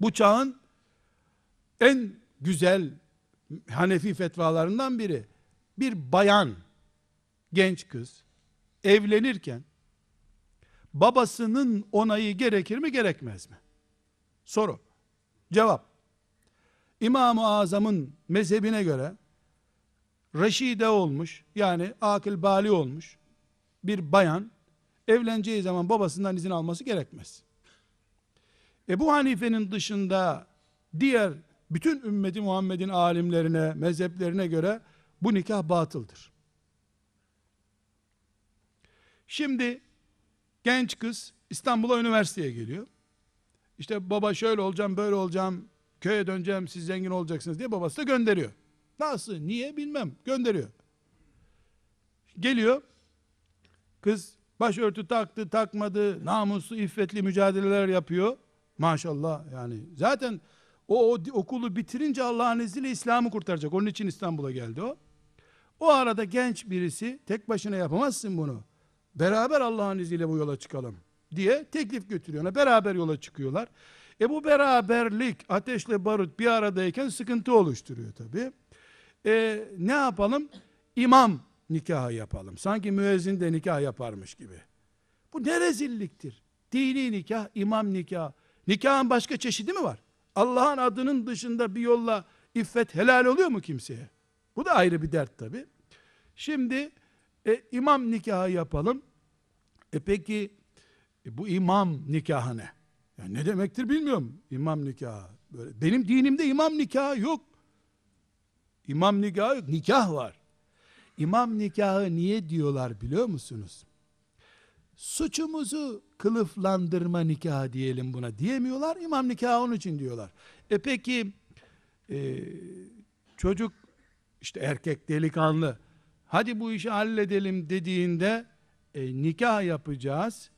Bu çağın en güzel Hanefi fetvalarından biri. Bir bayan, genç kız evlenirken babasının onayı gerekir mi gerekmez mi? Soru. Cevap. İmam-ı Azam'ın mezhebine göre reşide olmuş yani akıl bali olmuş bir bayan evleneceği zaman babasından izin alması gerekmez. Ebu Hanife'nin dışında diğer bütün ümmeti Muhammed'in alimlerine, mezheplerine göre bu nikah batıldır. Şimdi genç kız İstanbul'a üniversiteye geliyor. İşte baba şöyle olacağım, böyle olacağım, köye döneceğim, siz zengin olacaksınız diye babası da gönderiyor. Nasıl, niye bilmem, gönderiyor. Geliyor, kız başörtü taktı, takmadı, namuslu, iffetli mücadeleler yapıyor. Maşallah yani. Zaten o, o okulu bitirince Allah'ın izniyle İslam'ı kurtaracak. Onun için İstanbul'a geldi o. O arada genç birisi tek başına yapamazsın bunu. Beraber Allah'ın izniyle bu yola çıkalım diye teklif götürüyor. ona. Beraber yola çıkıyorlar. E bu beraberlik ateşle barut bir aradayken sıkıntı oluşturuyor tabi. E, ne yapalım? İmam nikahı yapalım. Sanki müezzin de nikah yaparmış gibi. Bu ne rezilliktir? Dini nikah, imam nikah. Nikahın başka çeşidi mi var? Allah'ın adının dışında bir yolla iffet helal oluyor mu kimseye? Bu da ayrı bir dert tabi. Şimdi e, imam nikahı yapalım. E peki e, bu imam nikahı ne? Yani ne demektir bilmiyorum. İmam nikahı. Böyle. Benim dinimde imam nikahı yok. İmam nikahı yok. Nikah var. İmam nikahı niye diyorlar biliyor musunuz? Suçumuzu kılıflandırma nikahı diyelim buna diyemiyorlar. İmam nikahı onun için diyorlar. E peki e, çocuk işte erkek delikanlı hadi bu işi halledelim dediğinde e, nikah yapacağız.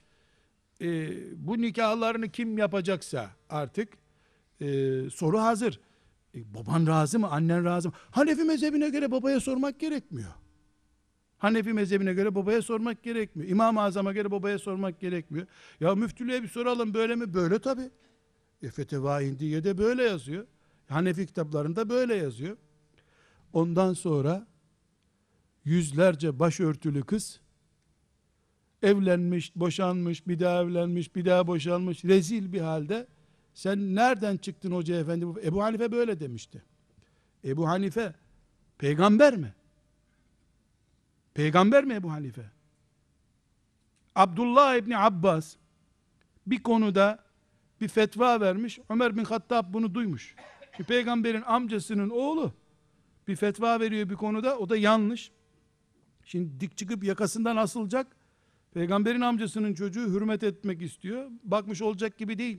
E, bu nikahlarını kim yapacaksa artık e, soru hazır. E, baban razı mı? Annen razı mı? Hanefi mezhebine göre babaya sormak gerekmiyor. Hanefi mezhebine göre babaya sormak gerekmiyor. İmam-ı Azam'a göre babaya sormak gerekmiyor. Ya müftülüğe bir soralım böyle mi? Böyle tabi. E Feteva İndiye'de böyle yazıyor. Hanefi kitaplarında böyle yazıyor. Ondan sonra yüzlerce başörtülü kız evlenmiş, boşanmış, bir daha evlenmiş, bir daha boşanmış, rezil bir halde sen nereden çıktın hoca efendi? Ebu Hanife böyle demişti. Ebu Hanife peygamber mi? Peygamber mi Ebu Hanife? Abdullah İbni Abbas bir konuda bir fetva vermiş. Ömer bin Hattab bunu duymuş. Bir peygamberin amcasının oğlu bir fetva veriyor bir konuda. O da yanlış. Şimdi dik çıkıp yakasından asılacak. Peygamberin amcasının çocuğu hürmet etmek istiyor. Bakmış olacak gibi değil.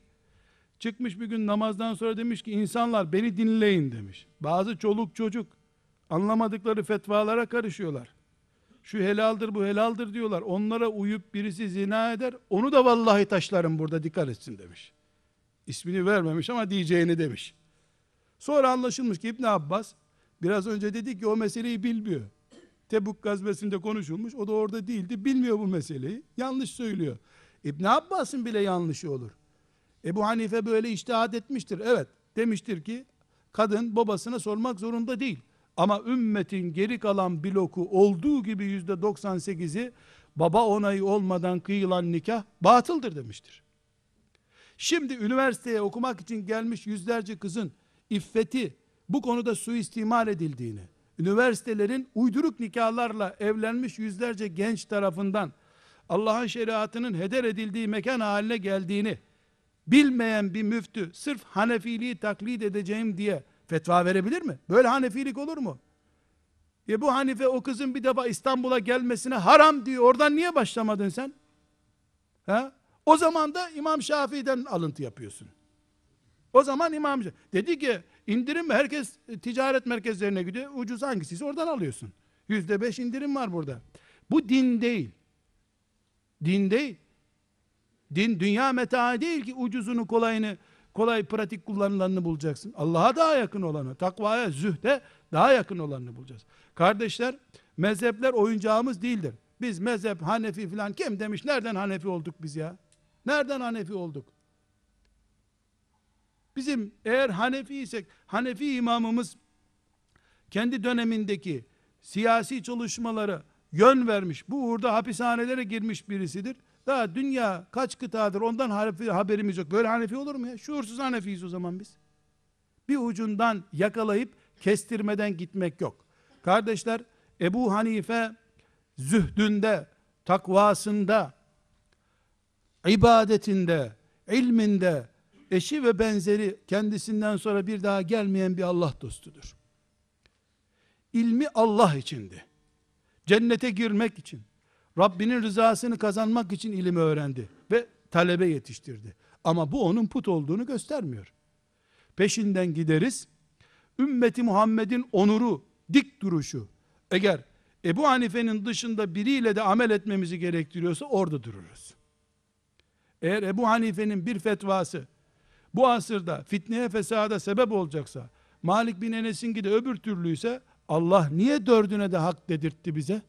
Çıkmış bir gün namazdan sonra demiş ki insanlar beni dinleyin demiş. Bazı çoluk çocuk anlamadıkları fetvalara karışıyorlar. Şu helaldir bu helaldir diyorlar. Onlara uyup birisi zina eder. Onu da vallahi taşlarım burada dikkat etsin demiş. İsmini vermemiş ama diyeceğini demiş. Sonra anlaşılmış ki İbn Abbas biraz önce dedi ki o meseleyi bilmiyor. Tebuk gazvesinde konuşulmuş. O da orada değildi. Bilmiyor bu meseleyi. Yanlış söylüyor. İbn Abbas'ın bile yanlışı olur. Ebu Hanife böyle iştihad etmiştir. Evet demiştir ki kadın babasına sormak zorunda değil. Ama ümmetin geri kalan bloku olduğu gibi yüzde 98'i baba onayı olmadan kıyılan nikah batıldır demiştir. Şimdi üniversiteye okumak için gelmiş yüzlerce kızın iffeti bu konuda suistimal edildiğini, üniversitelerin uyduruk nikahlarla evlenmiş yüzlerce genç tarafından Allah'ın şeriatının heder edildiği mekan haline geldiğini bilmeyen bir müftü sırf Hanefiliği taklit edeceğim diye fetva verebilir mi? Böyle Hanefilik olur mu? E bu Hanife o kızın bir defa İstanbul'a gelmesine haram diyor. Oradan niye başlamadın sen? Ha? O zaman da İmam Şafii'den alıntı yapıyorsun. O zaman İmam Şafii dedi ki indirim? Herkes e, ticaret merkezlerine gidiyor. Ucuz hangisiyse oradan alıyorsun. Yüzde beş indirim var burada. Bu din değil. Din değil. Din dünya metaı değil ki ucuzunu kolayını kolay pratik kullanılanını bulacaksın. Allah'a daha yakın olanı, takvaya, zühde daha yakın olanını bulacağız. Kardeşler, mezhepler oyuncağımız değildir. Biz mezhep, Hanefi filan kim demiş? Nereden Hanefi olduk biz ya? Nereden Hanefi olduk? Bizim eğer Hanefi isek, Hanefi imamımız kendi dönemindeki siyasi çalışmaları yön vermiş. Bu uğurda hapishanelere girmiş birisidir. Daha dünya kaç kıtadır ondan haberimiz yok. Böyle Hanefi olur mu ya? Şuursuz Hanefiyiz o zaman biz. Bir ucundan yakalayıp kestirmeden gitmek yok. Kardeşler Ebu Hanife zühdünde, takvasında, ibadetinde, ilminde, eşi ve benzeri kendisinden sonra bir daha gelmeyen bir Allah dostudur. İlmi Allah içindi. Cennete girmek için, Rabbinin rızasını kazanmak için ilim öğrendi ve talebe yetiştirdi. Ama bu onun put olduğunu göstermiyor. Peşinden gideriz. Ümmeti Muhammed'in onuru, dik duruşu. Eğer Ebu Hanife'nin dışında biriyle de amel etmemizi gerektiriyorsa orada dururuz. Eğer Ebu Hanife'nin bir fetvası bu asırda fitneye fesada sebep olacaksa, Malik bin Enes'in de öbür türlüyse Allah niye dördüne de hak dedirtti bize?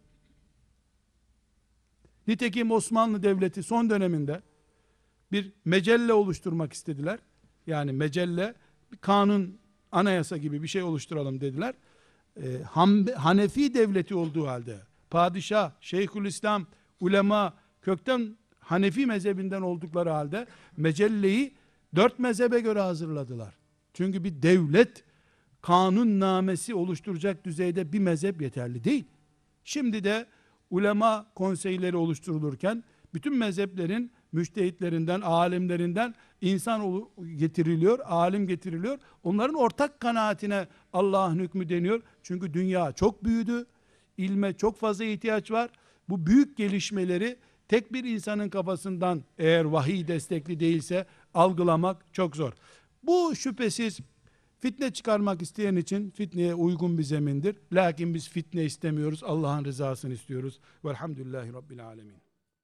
Nitekim Osmanlı Devleti son döneminde bir mecelle oluşturmak istediler. Yani mecelle, kanun, anayasa gibi bir şey oluşturalım dediler. Ee, Ham- Hanefi devleti olduğu halde, padişah, şeyhülislam, ulema, kökten Hanefi mezhebinden oldukları halde mecelleyi dört mezhebe göre hazırladılar. Çünkü bir devlet kanun namesi oluşturacak düzeyde bir mezhep yeterli değil. Şimdi de ulema konseyleri oluşturulurken bütün mezheplerin müştehitlerinden, alimlerinden insan getiriliyor, alim getiriliyor. Onların ortak kanaatine Allah'ın hükmü deniyor. Çünkü dünya çok büyüdü. ilme çok fazla ihtiyaç var. Bu büyük gelişmeleri tek bir insanın kafasından eğer vahiy destekli değilse algılamak çok zor. Bu şüphesiz fitne çıkarmak isteyen için fitneye uygun bir zemindir. Lakin biz fitne istemiyoruz. Allah'ın rızasını istiyoruz. Velhamdülillahi Rabbil Alemin.